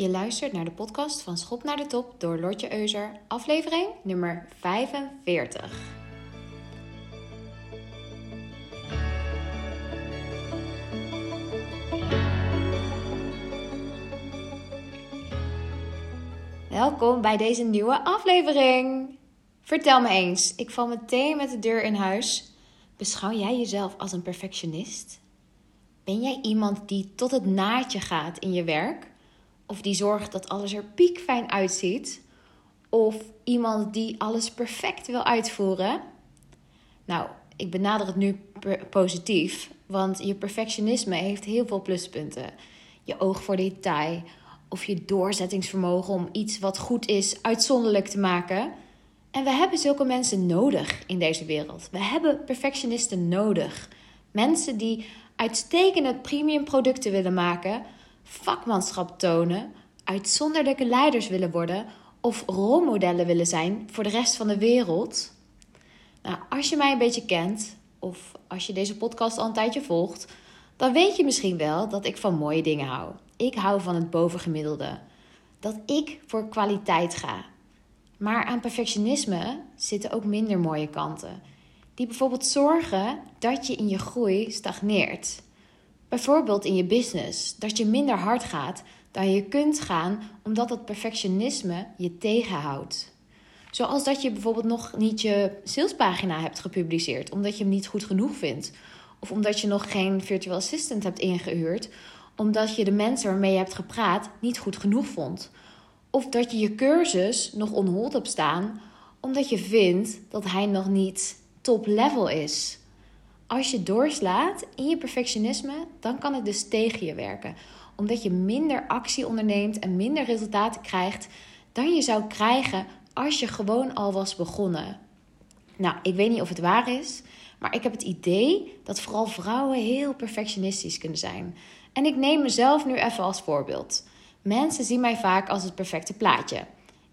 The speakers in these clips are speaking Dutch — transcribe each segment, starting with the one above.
Je luistert naar de podcast van Schop naar de Top door Lotje Euser, aflevering nummer 45. Welkom bij deze nieuwe aflevering. Vertel me eens, ik val meteen met de deur in huis. Beschouw jij jezelf als een perfectionist? Ben jij iemand die tot het naadje gaat in je werk? Of die zorgt dat alles er piekfijn uitziet? Of iemand die alles perfect wil uitvoeren? Nou, ik benader het nu positief, want je perfectionisme heeft heel veel pluspunten. Je oog voor detail of je doorzettingsvermogen om iets wat goed is uitzonderlijk te maken. En we hebben zulke mensen nodig in deze wereld. We hebben perfectionisten nodig. Mensen die uitstekende premium producten willen maken, vakmanschap tonen, uitzonderlijke leiders willen worden of rolmodellen willen zijn voor de rest van de wereld. Nou, als je mij een beetje kent, of als je deze podcast al een tijdje volgt, dan weet je misschien wel dat ik van mooie dingen hou. Ik hou van het bovengemiddelde. Dat ik voor kwaliteit ga. Maar aan perfectionisme zitten ook minder mooie kanten. Die bijvoorbeeld zorgen dat je in je groei stagneert. Bijvoorbeeld in je business, dat je minder hard gaat dan je kunt gaan omdat dat perfectionisme je tegenhoudt. Zoals dat je bijvoorbeeld nog niet je salespagina hebt gepubliceerd omdat je hem niet goed genoeg vindt. Of omdat je nog geen virtual assistant hebt ingehuurd omdat je de mensen waarmee je hebt gepraat niet goed genoeg vond. Of dat je je cursus nog onhold hebt staan omdat je vindt dat hij nog niet top level is. Als je doorslaat in je perfectionisme, dan kan het dus tegen je werken. Omdat je minder actie onderneemt en minder resultaten krijgt dan je zou krijgen als je gewoon al was begonnen. Nou, ik weet niet of het waar is, maar ik heb het idee dat vooral vrouwen heel perfectionistisch kunnen zijn. En ik neem mezelf nu even als voorbeeld. Mensen zien mij vaak als het perfecte plaatje.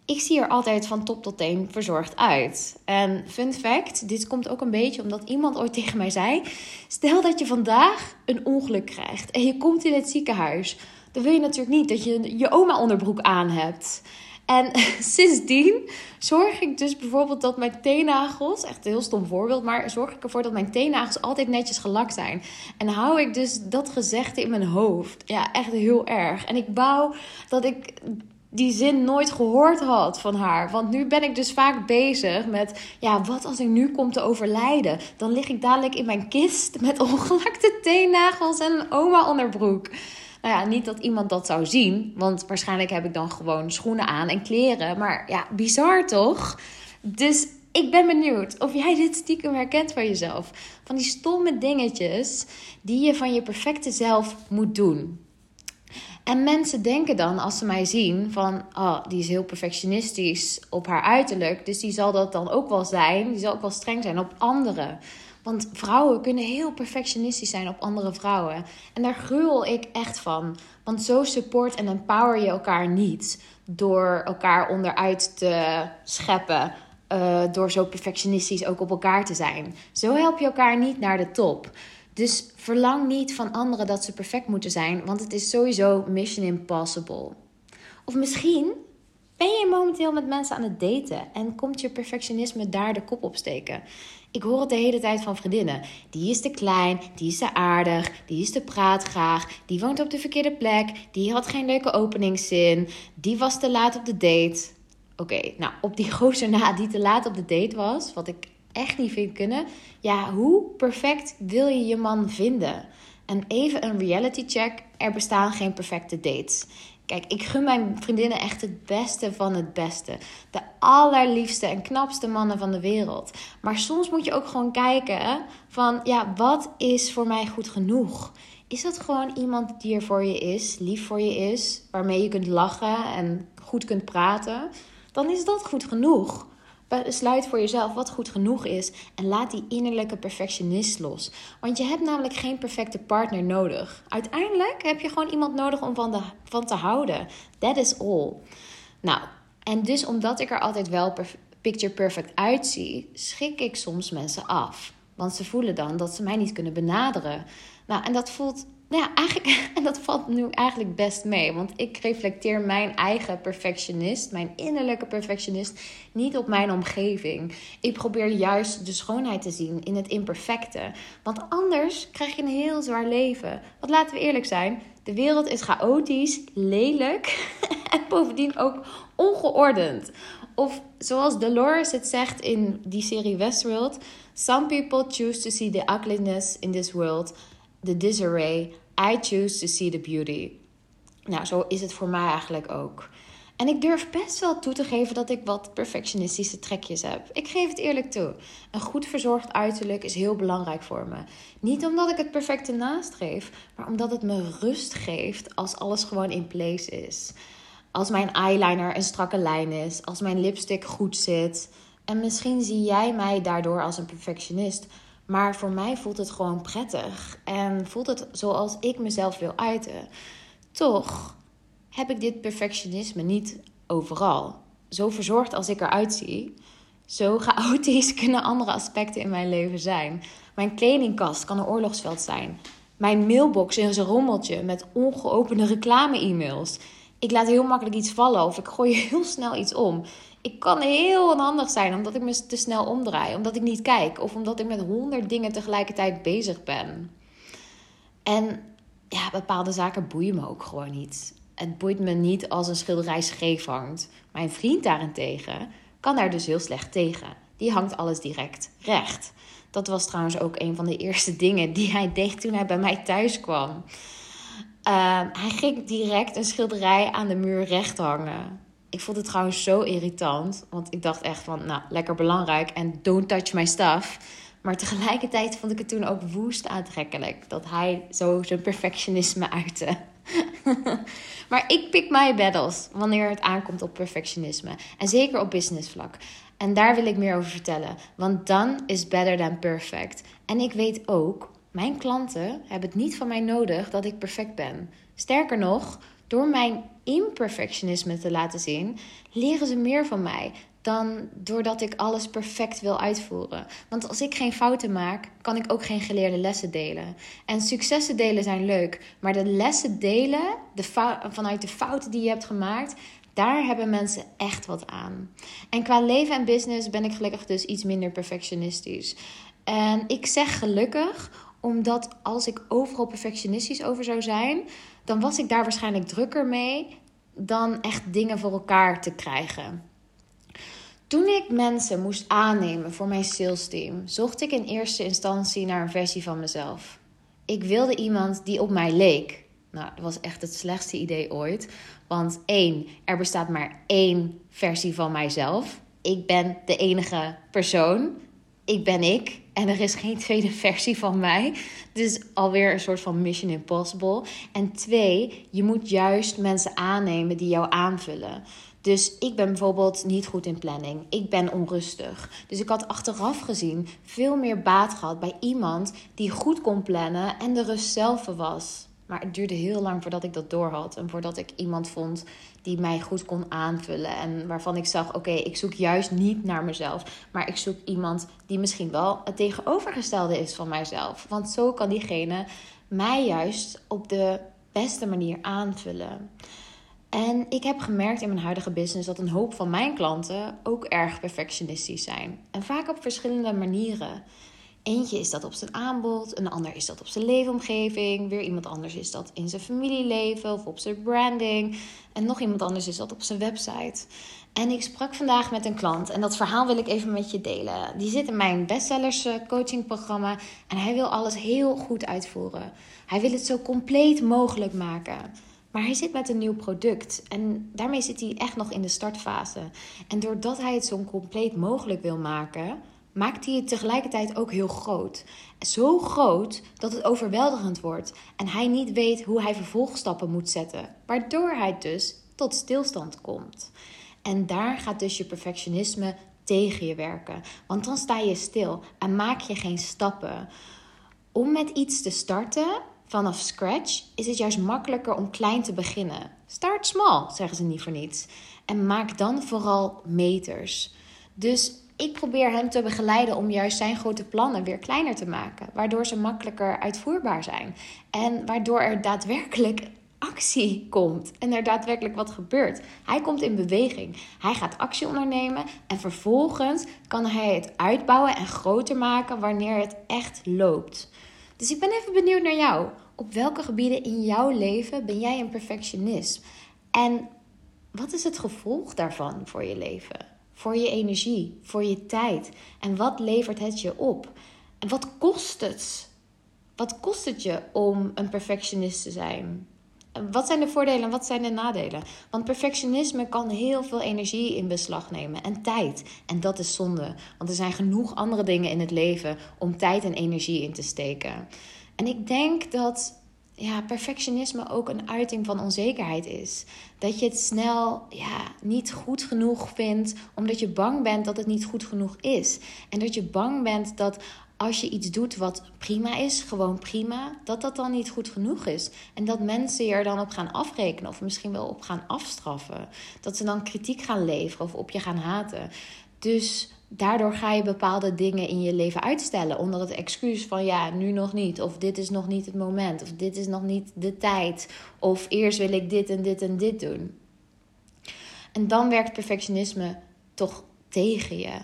Ik zie er altijd van top tot teen verzorgd uit. En fun fact, dit komt ook een beetje omdat iemand ooit tegen mij zei: Stel dat je vandaag een ongeluk krijgt en je komt in het ziekenhuis. Dan wil je natuurlijk niet dat je je oma onderbroek aan hebt. En sindsdien zorg ik dus bijvoorbeeld dat mijn teennagels, echt een heel stom voorbeeld, maar zorg ik ervoor dat mijn teennagels altijd netjes gelakt zijn. En hou ik dus dat gezegde in mijn hoofd. Ja, echt heel erg. En ik bouw dat ik die zin nooit gehoord had van haar. Want nu ben ik dus vaak bezig met, ja, wat als ik nu kom te overlijden? Dan lig ik dadelijk in mijn kist met ongelakte teennagels en een oma onderbroek. Nou ja, niet dat iemand dat zou zien, want waarschijnlijk heb ik dan gewoon schoenen aan en kleren. Maar ja, bizar toch? Dus ik ben benieuwd of jij dit stiekem herkent van jezelf. Van die stomme dingetjes die je van je perfecte zelf moet doen. En mensen denken dan, als ze mij zien, van oh, die is heel perfectionistisch op haar uiterlijk. Dus die zal dat dan ook wel zijn. Die zal ook wel streng zijn op anderen. Want vrouwen kunnen heel perfectionistisch zijn op andere vrouwen. En daar gruwel ik echt van. Want zo support en empower je elkaar niet. Door elkaar onderuit te scheppen. Uh, door zo perfectionistisch ook op elkaar te zijn. Zo help je elkaar niet naar de top. Dus verlang niet van anderen dat ze perfect moeten zijn, want het is sowieso mission impossible. Of misschien ben je momenteel met mensen aan het daten en komt je perfectionisme daar de kop op steken? Ik hoor het de hele tijd van vriendinnen. Die is te klein, die is te aardig, die is te praatgraag, die woont op de verkeerde plek, die had geen leuke openingszin, die was te laat op de date. Oké, nou op die gozer na die te laat op de date was, wat ik echt niet vind kunnen. Ja, hoe perfect wil je je man vinden? En even een reality check: er bestaan geen perfecte dates. Kijk, ik gun mijn vriendinnen echt het beste van het beste. De allerliefste en knapste mannen van de wereld. Maar soms moet je ook gewoon kijken van, ja, wat is voor mij goed genoeg? Is dat gewoon iemand die er voor je is, lief voor je is, waarmee je kunt lachen en goed kunt praten? Dan is dat goed genoeg. Besluit voor jezelf wat goed genoeg is en laat die innerlijke perfectionist los. Want je hebt namelijk geen perfecte partner nodig. Uiteindelijk heb je gewoon iemand nodig om van, de, van te houden. That is all. Nou, en dus omdat ik er altijd wel picture perfect uitzie, schik ik soms mensen af. Want ze voelen dan dat ze mij niet kunnen benaderen. Nou, en dat voelt nou ja, eigenlijk, en dat valt nu eigenlijk best mee. Want ik reflecteer mijn eigen perfectionist, mijn innerlijke perfectionist, niet op mijn omgeving. Ik probeer juist de schoonheid te zien in het imperfecte. Want anders krijg je een heel zwaar leven. Want laten we eerlijk zijn, de wereld is chaotisch, lelijk en bovendien ook ongeordend. Of zoals Dolores het zegt in die serie Westworld: Some people choose to see the ugliness in this world the disarray, I choose to see the beauty. Nou, zo is het voor mij eigenlijk ook. En ik durf best wel toe te geven dat ik wat perfectionistische trekjes heb. Ik geef het eerlijk toe. Een goed verzorgd uiterlijk is heel belangrijk voor me. Niet omdat ik het perfecte nastreef, maar omdat het me rust geeft als alles gewoon in place is. Als mijn eyeliner een strakke lijn is, als mijn lipstick goed zit. En misschien zie jij mij daardoor als een perfectionist, maar voor mij voelt het gewoon prettig en voelt het zoals ik mezelf wil uiten. Toch heb ik dit perfectionisme niet overal. Zo verzorgd als ik eruit zie, zo chaotisch kunnen andere aspecten in mijn leven zijn. Mijn kledingkast kan een oorlogsveld zijn. Mijn mailbox is een rommeltje met ongeopende reclame-e-mails. Ik laat heel makkelijk iets vallen of ik gooi heel snel iets om ik kan heel onhandig zijn omdat ik me te snel omdraai, omdat ik niet kijk of omdat ik met honderd dingen tegelijkertijd bezig ben. En ja, bepaalde zaken boeien me ook gewoon niet. Het boeit me niet als een schilderij scheef hangt. Mijn vriend daarentegen kan daar dus heel slecht tegen. Die hangt alles direct recht. Dat was trouwens ook een van de eerste dingen die hij deed toen hij bij mij thuis kwam. Ehm, hij ging direct een schilderij aan de muur recht hangen. Ik vond het trouwens zo irritant. Want ik dacht echt van, nou, lekker belangrijk. En don't touch my stuff. Maar tegelijkertijd vond ik het toen ook woest aantrekkelijk. Dat hij zo zijn perfectionisme uitte. maar ik pik my battles wanneer het aankomt op perfectionisme. En zeker op businessvlak. En daar wil ik meer over vertellen. Want dan is better than perfect. En ik weet ook, mijn klanten hebben het niet van mij nodig dat ik perfect ben. Sterker nog, door mijn imperfectionisme te laten zien, leren ze meer van mij dan doordat ik alles perfect wil uitvoeren. Want als ik geen fouten maak, kan ik ook geen geleerde lessen delen. En successen delen zijn leuk, maar de lessen delen de vanuit de fouten die je hebt gemaakt, daar hebben mensen echt wat aan. En qua leven en business ben ik gelukkig dus iets minder perfectionistisch. En ik zeg gelukkig, omdat als ik overal perfectionistisch over zou zijn, dan was ik daar waarschijnlijk drukker mee dan echt dingen voor elkaar te krijgen. Toen ik mensen moest aannemen voor mijn sales team, zocht ik in eerste instantie naar een versie van mezelf. Ik wilde iemand die op mij leek. Nou, dat was echt het slechtste idee ooit. Want één, er bestaat maar één versie van mijzelf. Ik ben de enige persoon ik ben ik en er is geen tweede versie van mij. Dus alweer een soort van mission impossible. En twee, je moet juist mensen aannemen die jou aanvullen. Dus ik ben bijvoorbeeld niet goed in planning. Ik ben onrustig. Dus ik had achteraf gezien veel meer baat gehad bij iemand die goed kon plannen en de rust zelf was. Maar het duurde heel lang voordat ik dat doorhad. En voordat ik iemand vond die mij goed kon aanvullen. En waarvan ik zag: oké, ik zoek juist niet naar mezelf. Maar ik zoek iemand die misschien wel het tegenovergestelde is van mijzelf. Want zo kan diegene mij juist op de beste manier aanvullen. En ik heb gemerkt in mijn huidige business dat een hoop van mijn klanten ook erg perfectionistisch zijn. En vaak op verschillende manieren. Eentje is dat op zijn aanbod, een ander is dat op zijn leefomgeving, weer iemand anders is dat in zijn familieleven of op zijn branding en nog iemand anders is dat op zijn website. En ik sprak vandaag met een klant en dat verhaal wil ik even met je delen. Die zit in mijn bestsellers eh, coaching programma en hij wil alles heel goed uitvoeren. Hij wil het zo compleet mogelijk maken. Maar hij zit met een nieuw product en daarmee zit hij echt nog in de startfase. En doordat hij het zo compleet mogelijk wil maken, maakt hij het tegelijkertijd ook heel groot. Zo groot dat het overweldigend wordt en hij niet weet hoe hij vervolgstappen moet zetten, waardoor hij dus tot stilstand komt. En daar gaat dus je perfectionisme tegen je werken, want dan sta je stil en maak je geen stappen. Om met iets te starten vanaf scratch is het juist makkelijker om klein te beginnen. Start small, zeggen ze niet voor niets. En maak dan vooral meters. Dus Ik probeer hem te begeleiden om juist zijn grote plannen weer kleiner te maken, waardoor ze makkelijker uitvoerbaar zijn en waardoor er daadwerkelijk actie komt en er daadwerkelijk wat gebeurt. Hij komt in beweging. Hij gaat actie ondernemen en vervolgens kan hij het uitbouwen en groter maken wanneer het echt loopt. Dus ik ben even benieuwd naar jou. Op welke gebieden in jouw leven ben jij een perfectionist? En wat is het gevolg daarvan voor je leven? Voor je energie, voor je tijd? En wat levert het je op? En wat kost het? Wat kost het je om een perfectionist te zijn? Wat zijn de voordelen en wat zijn de nadelen? Want perfectionisme kan heel veel energie in beslag nemen en tijd. En dat is zonde, want er zijn genoeg andere dingen in het leven om tijd en energie in te steken. En ik denk dat ja, perfectionisme ook een uiting van onzekerheid is. Dat je het snel ja, niet goed genoeg vindt, omdat je bang bent dat het niet goed genoeg is. En dat je bang bent dat als je iets doet wat prima is, gewoon prima, dat dat dan niet goed genoeg is. En dat mensen je er dan op gaan afrekenen of misschien wel op gaan afstraffen. Dat ze dan kritiek gaan leveren of op je gaan haten. Dus daardoor ga je bepaalde dingen in je leven uitstellen onder het excuus van ja, nu nog niet. Of dit is nog niet het moment. Of dit is nog niet de tijd. Of eerst wil ik dit en dit en dit doen. En dan werkt perfectionisme toch tegen je.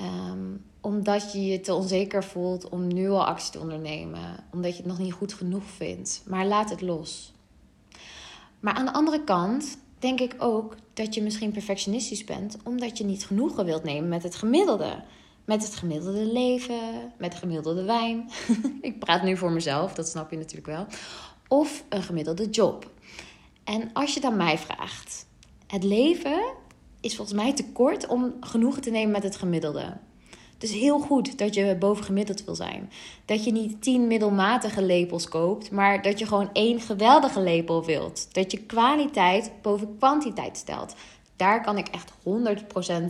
Um, omdat je je te onzeker voelt om nu al actie te ondernemen. Omdat je het nog niet goed genoeg vindt. Maar laat het los. Maar aan de andere kant denk ik ook dat je misschien perfectionistisch bent. Omdat je niet genoegen wilt nemen met het gemiddelde. Met het gemiddelde leven, met de gemiddelde wijn. ik praat nu voor mezelf, dat snap je natuurlijk wel. Of een gemiddelde job. En als je aan mij vraagt, het leven is volgens mij te kort om genoegen te nemen met het gemiddelde. Het is heel goed dat je bovengemiddeld wil zijn. Dat je niet tien middelmatige lepels koopt, maar dat je gewoon één geweldige lepel wilt. Dat je kwaliteit boven kwantiteit stelt. Daar kan ik echt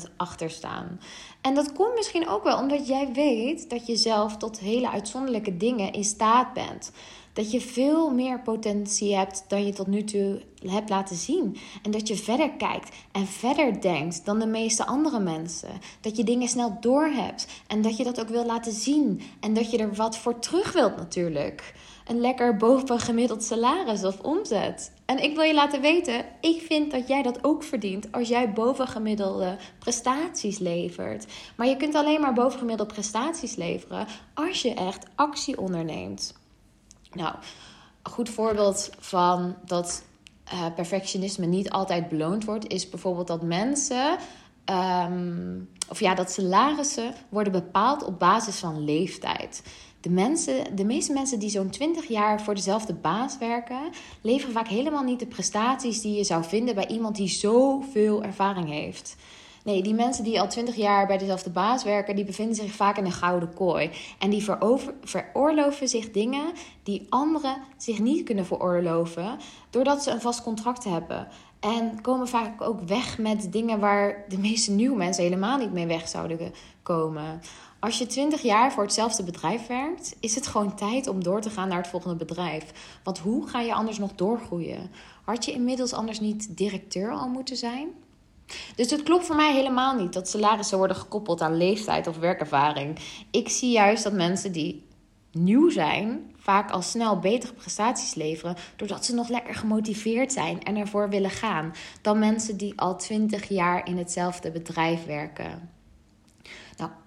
100% achter staan. En dat komt misschien ook wel omdat jij weet dat je zelf tot hele uitzonderlijke dingen in staat bent. Dat je veel meer potentie hebt dan je tot nu toe hebt laten zien. En dat je verder kijkt en verder denkt dan de meeste andere mensen. Dat je dingen snel doorhebt en dat je dat ook wil laten zien. En dat je er wat voor terug wilt natuurlijk. Een lekker bovengemiddeld salaris of omzet. En ik wil je laten weten, ik vind dat jij dat ook verdient als jij bovengemiddelde prestaties levert. Maar je kunt alleen maar bovengemiddelde prestaties leveren als je echt actie onderneemt. Nou, een goed voorbeeld van dat uh, perfectionisme niet altijd beloond wordt, is bijvoorbeeld dat mensen. Ehm, of ja, dat salarissen worden bepaald op basis van leeftijd. De, mensen, de meeste mensen die zo'n 20 jaar voor dezelfde baas werken, leveren vaak helemaal niet de prestaties die je zou vinden bij iemand die zoveel ervaring heeft. Nee, die mensen die al twintig jaar bij dezelfde baas werken, die bevinden zich vaak in een gouden kooi. En die veroorloven zich dingen die anderen zich niet kunnen veroorloven, doordat ze een vast contract hebben. En komen vaak ook weg met dingen waar de meeste nieuwe mensen helemaal niet mee weg zouden komen. Als je 20 jaar voor hetzelfde bedrijf werkt, is het gewoon tijd om door te gaan naar het volgende bedrijf. Want hoe ga je anders nog doorgroeien? Had je inmiddels anders niet directeur al moeten zijn? Dus het klopt voor mij helemaal niet dat salarissen worden gekoppeld aan leeftijd of werkervaring. Ik zie juist dat mensen die nieuw zijn, vaak al snel betere prestaties leveren, doordat ze nog lekker gemotiveerd zijn en ervoor willen gaan, dan mensen die al twintig jaar in hetzelfde bedrijf werken.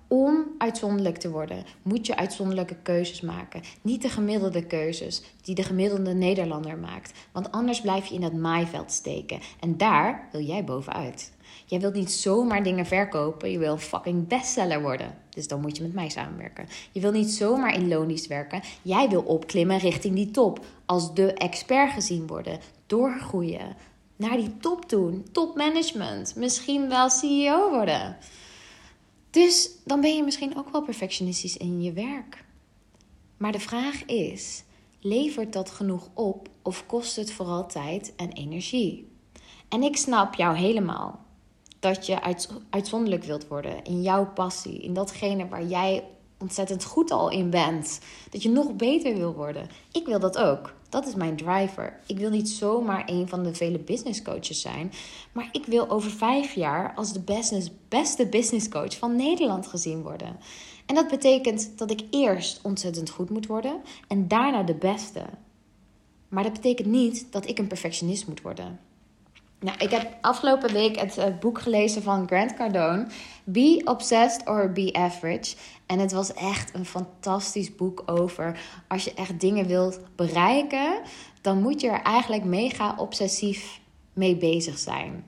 Om uitzonderlijk te worden, moet je uitzonderlijke keuzes maken. Niet de gemiddelde keuzes die de gemiddelde Nederlander maakt. Want anders blijf je in dat maaiveld steken. En daar wil jij bovenuit. Jij wilt niet zomaar dingen verkopen. Je wil fucking bestseller worden. Dus dan moet je met mij samenwerken. Je wil niet zomaar in loondienst werken. Jij wil opklimmen richting die top. Als de expert gezien worden. Doorgroeien. Naar die top doen. Topmanagement. Misschien wel CEO worden. Dus dan ben je misschien ook wel perfectionistisch in je werk. Maar de vraag is: levert dat genoeg op of kost het vooral tijd en energie? En ik snap jou helemaal dat je uit, uitzonderlijk wilt worden in jouw passie, in datgene waar jij ontzettend goed al in bent. Dat je nog beter wil worden. Ik wil dat ook. Dat is mijn driver. Ik wil niet zomaar een van de vele business coaches zijn. Maar ik wil over vijf jaar als de business, beste business coach van Nederland gezien worden. En dat betekent dat ik eerst ontzettend goed moet worden en daarna de beste. Maar dat betekent niet dat ik een perfectionist moet worden. Nou, ik heb afgelopen week het uh, boek gelezen van Grant Cardone, Be Obsessed or Be Average. En het was echt een fantastisch boek over als je echt dingen wilt bereiken, dan moet je er eigenlijk mega obsessief mee bezig zijn.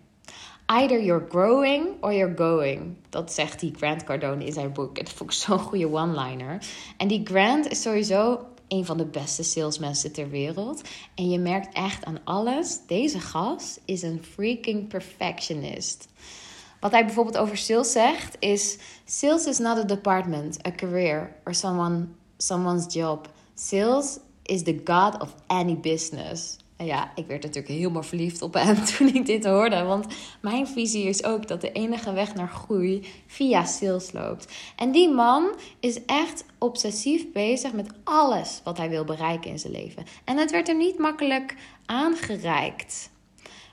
Either you're growing or you're going. Dat zegt die Grant Cardone in zijn boek. Dat vond ik zo'n goede one-liner. En die Grant is sowieso een van de beste salesmensen ter wereld. En je merkt echt aan alles, deze gast is een freaking perfectionist. Wat hij bijvoorbeeld over sales zegt is: Sales is not a department, a career or someone, someone's job. Sales is the god of any business. En ja, ik werd natuurlijk helemaal verliefd op hem toen ik dit hoorde. Want mijn visie is ook dat de enige weg naar groei via sales loopt. En die man is echt obsessief bezig met alles wat hij wil bereiken in zijn leven. En het werd hem niet makkelijk aangereikt.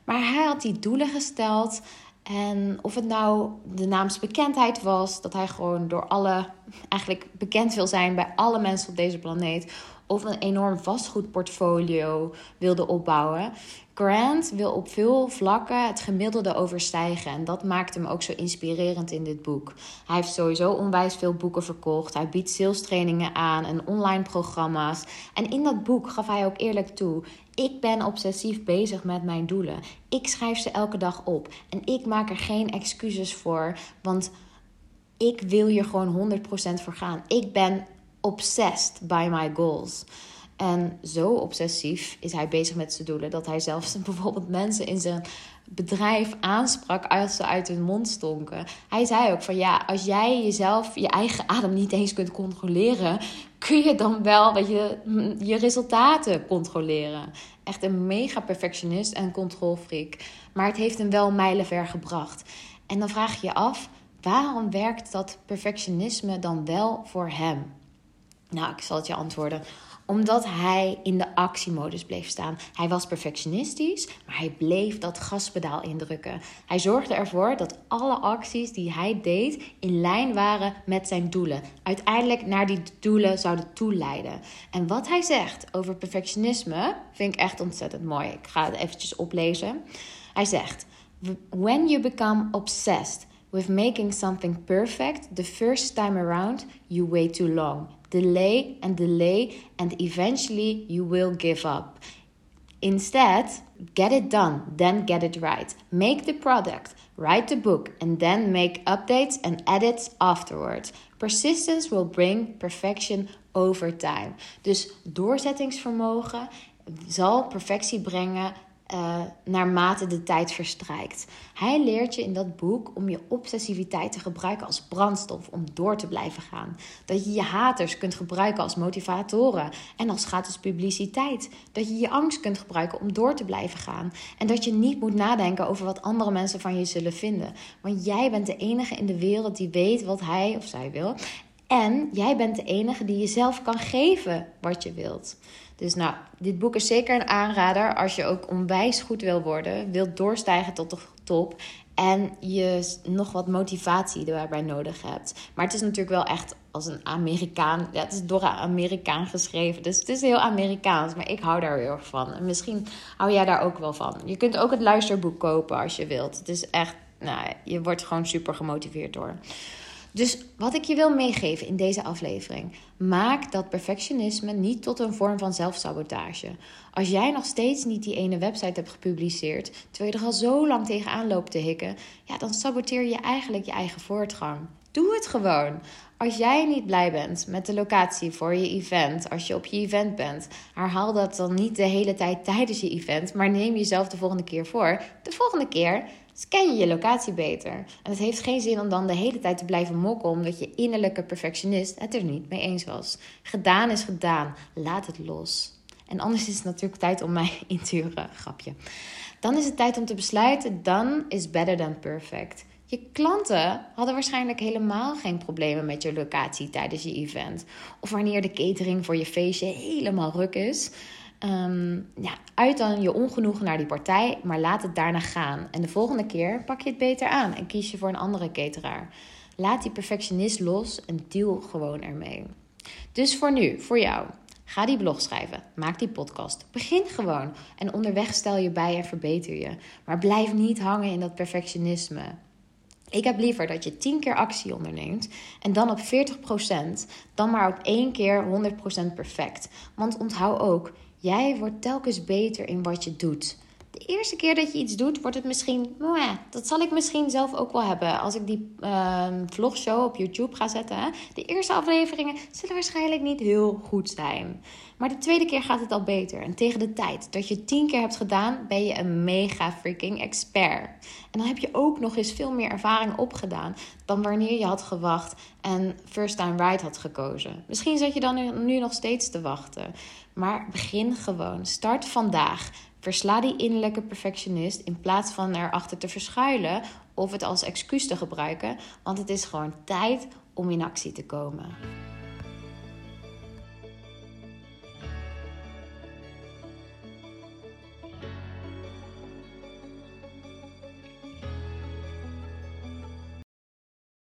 Maar hij had die doelen gesteld. En of het nou de naamsbekendheid was, dat hij gewoon door alle, eigenlijk bekend wil zijn bij alle mensen op deze planeet of een enorm vastgoedportfolio wilde opbouwen. Grant wil op veel vlakken het gemiddelde overstijgen. En dat maakt hem ook zo inspirerend in dit boek. Hij heeft sowieso onwijs veel boeken verkocht. Hij biedt sales trainingen aan en online programma's. En in dat boek gaf hij ook eerlijk toe: ik ben obsessief bezig met mijn doelen. Ik schrijf ze elke dag op. En ik maak er geen excuses voor. Want ik wil hier gewoon 100% voor gaan. Ik ben obsessed by my goals. En zo obsessief is hij bezig met zijn doelen dat hij zelfs bijvoorbeeld mensen in zijn bedrijf aansprak als ze uit hun mond stonken. Hij zei ook van ja, als jij jezelf je eigen adem niet eens kunt controleren, kun je dan wel dat je je resultaten controleren. Echt een mega perfectionist en controlfreak. Maar het heeft hem wel mijlenver gebracht. En dan vraag je je af, waarom werkt dat perfectionisme dan wel voor hem? Nou, ik zal het je antwoorden. Omdat hij in de actiemodus bleef staan. Hij was perfectionistisch, maar hij bleef dat gaspedaal indrukken. Hij zorgde ervoor dat alle acties die hij deed in lijn waren met zijn doelen. Uiteindelijk naar die doelen zouden toeleiden. En wat hij zegt over perfectionisme vind ik echt ontzettend mooi. Ik ga het eventjes oplezen. Hij zegt: When you become obsessed with making something perfect the first time around, you wait too long delay and delay, and eventually you will give up. Instead, get it done, then get it right. Make the product, write the book, and then make updates and edits afterwards. Persistence will bring perfection over time. Dus doorzettingsvermogen zal perfectie brengen uh, naarmate de tijd verstrijkt. Hij leert je in dat boek om je obsessiviteit te gebruiken als brandstof om door te blijven gaan. Dat je je haters kunt gebruiken als motivatoren en als gratis publiciteit. Dat je je angst kunt gebruiken om door te blijven gaan. En dat je niet moet nadenken over wat andere mensen van je zullen vinden. Want jij bent de enige in de wereld die weet wat hij of zij wil. En jij bent de enige die jezelf kan geven wat je wilt. Dus nou, dit boek is zeker een aanrader als je ook onwijs goed wil worden, wilt doorstijgen tot de top en je nog wat motivatie daarbij nodig hebt. Maar het is natuurlijk wel echt als een Amerikaan. Ja, het is door een Amerikaan geschreven. Dus het is heel Amerikaans. Maar ik hou daar heel erg van. En misschien hou jij daar ook wel van. Je kunt ook het luisterboek kopen als je wilt. Het is echt. Nou, je wordt gewoon super gemotiveerd door. Dus wat ik je wil meegeven in deze aflevering: maak dat perfectionisme niet tot een vorm van zelfsabotage. Als jij nog steeds niet die ene website hebt gepubliceerd, terwijl je er al zo lang tegenaan loopt te hikken, ja, dan saboteer je eigenlijk je eigen voortgang. Doe het gewoon. Als jij niet blij bent met de locatie voor je event, als je op je event bent, herhaal dat dan niet de hele tijd tijdens je event, maar neem jezelf de volgende keer voor. De volgende keer scan je je locatie beter. En het heeft geen zin om dan de hele tijd te blijven mokken omdat je innerlijke perfectionist het er niet mee eens was. Gedaan is gedaan. Laat het los. En anders is het natuurlijk tijd om mij in te huren. Grapje. Dan is het tijd om te besluiten. Dan is better than perfect. Je klanten hadden waarschijnlijk helemaal geen problemen met je locatie tijdens je event. Of wanneer de catering voor je feestje helemaal ruk is. Um, ja, uit dan je ongenoegen naar die partij, maar laat het daarna gaan. En de volgende keer pak je het beter aan en kies je voor een andere cateraar. Laat die perfectionist los en deal gewoon ermee. Dus voor nu, voor jou. Ga die blog schrijven. Maak die podcast. Begin gewoon. En onderweg stel je bij en verbeter je. Maar blijf niet hangen in dat perfectionisme. Ik heb liever dat je 10 keer actie onderneemt en dan op 40%, dan maar op één keer 100% perfect. Want onthoud ook, jij wordt telkens beter in wat je doet de eerste keer dat je iets doet, wordt het misschien. dat zal ik misschien zelf ook wel hebben. Als ik die uh, vlogshow op YouTube ga zetten. Hè? De eerste afleveringen zullen waarschijnlijk niet heel goed zijn. Maar de tweede keer gaat het al beter. En tegen de tijd dat je tien keer hebt gedaan, ben je een mega freaking expert. En dan heb je ook nog eens veel meer ervaring opgedaan dan wanneer je had gewacht en first time right had gekozen. Misschien zat je dan nu nog steeds te wachten. Maar begin gewoon. Start vandaag. Versla die innerlijke perfectionist in plaats van erachter te verschuilen of het als excuus te gebruiken, want het is gewoon tijd om in actie te komen.